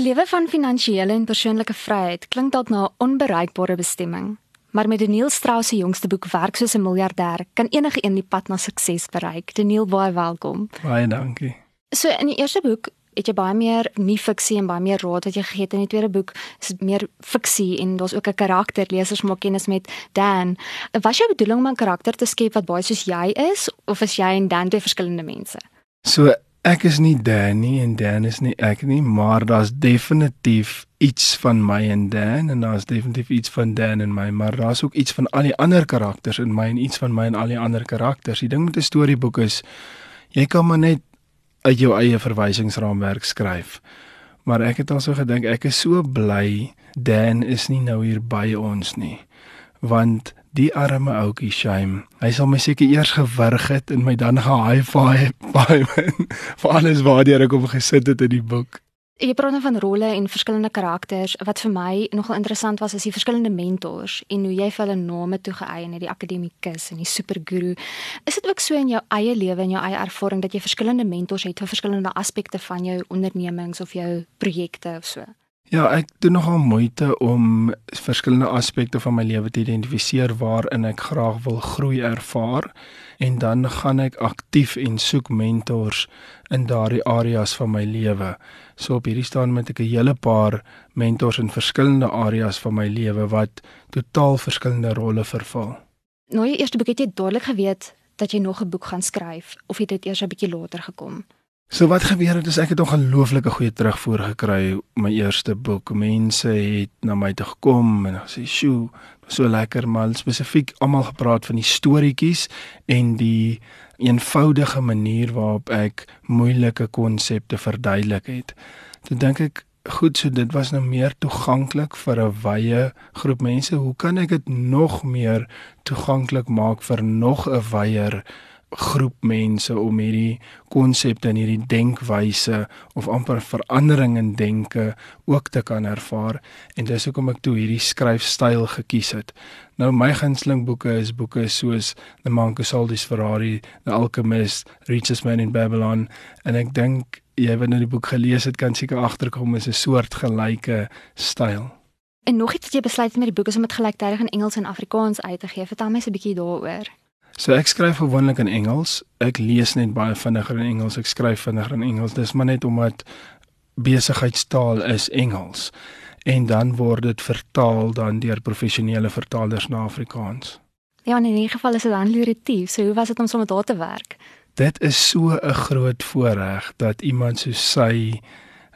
'n Lewe van finansiële en persoonlike vryheid klink dalk na 'n onbereikbare bestemming, maar met Daniel Strauss se jongste boek Werk soos 'n miljardêr kan enige een die pad na sukses bereik. Daniel, baie welkom. Baie dankie. So in die eerste boek het jy baie meer nie fiksie en baie meer raad wat jy gegee het in die tweede boek is meer fiksie en daar's ook 'n karakter lesers maak kennis met Dan. Was jou bedoeling om 'n karakter te skep wat baie soos jy is of is jy en Dan twee verskillende mense? So ek is nie Dan nie en Dan is nie ek nie, maar daar's definitief iets van my en Dan en daar's definitief iets van Dan in my, maar daar's ook iets van al die ander karakters in my en iets van my en al die ander karakters. Die ding met 'n storieboek is jy kan maar net uit jou eie verwysingsraamwerk skryf. Maar ek het also gedink ek is so bly Dan is nie nou hier by ons nie. Want die arme ouetjie Shame, hy sal my seker eers gewurg het en my dan ge-high-five vir alles waardeur ek hom gesit het in die boek. Jy praat nou van rolle en verskillende karakters. Wat vir my nogal interessant was, is die verskillende mentors en hoe jy vir hulle name toegeëien het, die akademikus en die superguru. Is dit ook so in jou eie lewe en jou eie ervaring dat jy verskillende mentors het vir verskillende aspekte van jou ondernemings of jou projekte of so? Ja, ek doen nogal moeite om verskillende aspekte van my lewe te identifiseer waarin ek graag wil groei ervaar en dan gaan ek aktief en soek mentors in daardie areas van my lewe. So op hierdie staan met ek 'n hele paar mentors in verskillende areas van my lewe wat totaal verskillende rolle vervul. Nou jy eerste boek het jy dadelik geweet dat jy nog 'n boek gaan skryf of het dit eers 'n bietjie later gekom? So wat gebeur het is ek het ongelooflike goeie terugvoer gekry my eerste boek. Mense het na my toe gekom en gesê, "Sjoe, so lekker maar spesifiek almal gepraat van die storieetjies en die eenvoudige manier waarop ek moeilike konsepte verduidelik het." Toe dink ek, goed, so dit was nou meer toeganklik vir 'n wye groep mense. Hoe kan ek dit nog meer toeganklik maak vir nog 'n wyeer groep mense om hierdie konsepte en hierdie denkwyse of amper verandering in denke ook te kan ervaar en dis hoekom ek toe hierdie skryfstyl gekies het. Nou my gunsteling boeke is boeke soos The Monk Sold His Ferrari, The Alchemist, Richest Man in Babylon en ek dink jy wat nou die boek gelees het kan seker agterkom is 'n soort gelyke styl. En nog iets wat jy besluit het met die boek is om dit gelyktydig in Engels en Afrikaans uit te gee. Vertel my 'n bietjie daaroor. So ek skryf gewoonlik in Engels. Ek lees net baie vinniger in Engels. Ek skryf vinniger in Engels. Dis maar net omdat besigheidstaal is Engels en dan word dit vertaal dan deur professionele vertalers na Afrikaans. Ja, in 'n geval is dit dan literatief. So hoe was dit om sommer daar te werk? Dit is so 'n groot voorreg dat iemand so sy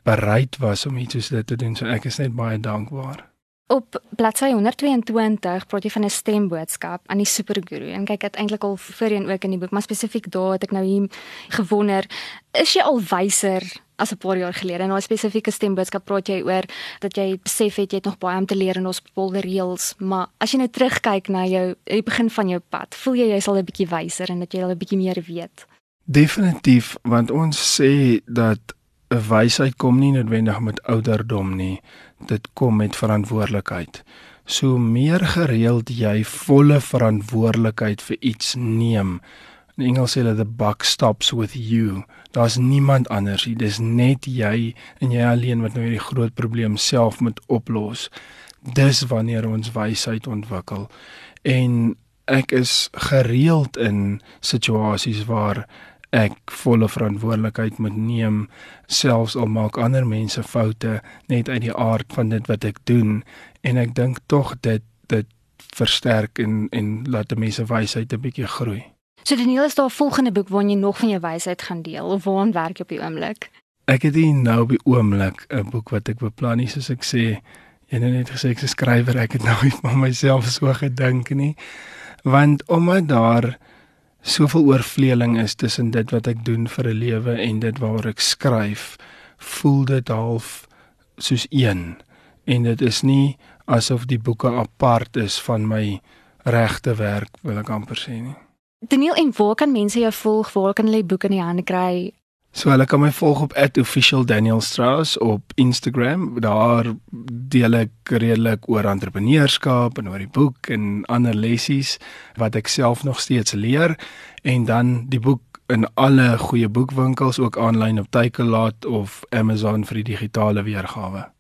bereid was om iets soos dit te doen. So ek is net baie dankbaar. Op bladsy 122 praat jy van 'n stemboodskap aan die superguru en kyk dit eintlik al voorheen ook in die boek, maar spesifiek daar het ek nou hier gewonder, is jy al wyser as 'n paar jaar gelede? En nou 'n spesifieke stemboodskap praat jy oor dat jy besef het jy het nog baie om te leer in ons bepaalde reëls, maar as jy nou terugkyk na jou die begin van jou pad, voel jy jy's al 'n bietjie wyser en dat jy al 'n bietjie meer weet? Definitief, want ons sê dat wysheid kom nie noodwendig met ouderdom nie dit kom met verantwoordelikheid. So meer gereeld jy volle verantwoordelikheid vir iets neem. In Engels sê hulle the buck stops with you. Daar's niemand anders nie. Dis net jy en jy alleen wat nou hierdie groot probleem self moet oplos. Dis wanneer ons wysheid ontwikkel. En ek is gereeld in situasies waar ek volle verantwoordelikheid moet neem selfs al maak ander mense foute net uit die aard van dit wat ek doen en ek dink tog dit dit versterk en en laat die mense wysheid 'n bietjie groei. So Daniel is daar 'n volgende boek waarin jy nog van jou wysheid gaan deel of waaraan werk jy op die oomblik? Ek het hier nou op die oomblik 'n boek wat ek beplan nie soos ek sê jy het net gesê ek is 'n skrywer ek het nou nie van myself so gedink nie want omdat daar soveel oorvleeling is tussen dit wat ek doen vir 'n lewe en dit waar ek skryf, voel dit half soos een. En dit is nie asof die boeke apart is van my regte werk, wil ek amper sê nie. Daniel, en waar kan mense jou volg? Waar kan hulle boeke in die hande kry? So hulle kan my volg op @officialdanielstrauss op Instagram. Daar deel ek redelik oor entrepreneurskap en oor die boek en ander lessies wat ek self nog steeds leer en dan die boek in alle goeie boekwinkels ook aanlyn op Takealot of Amazon vir die digitale weergawe.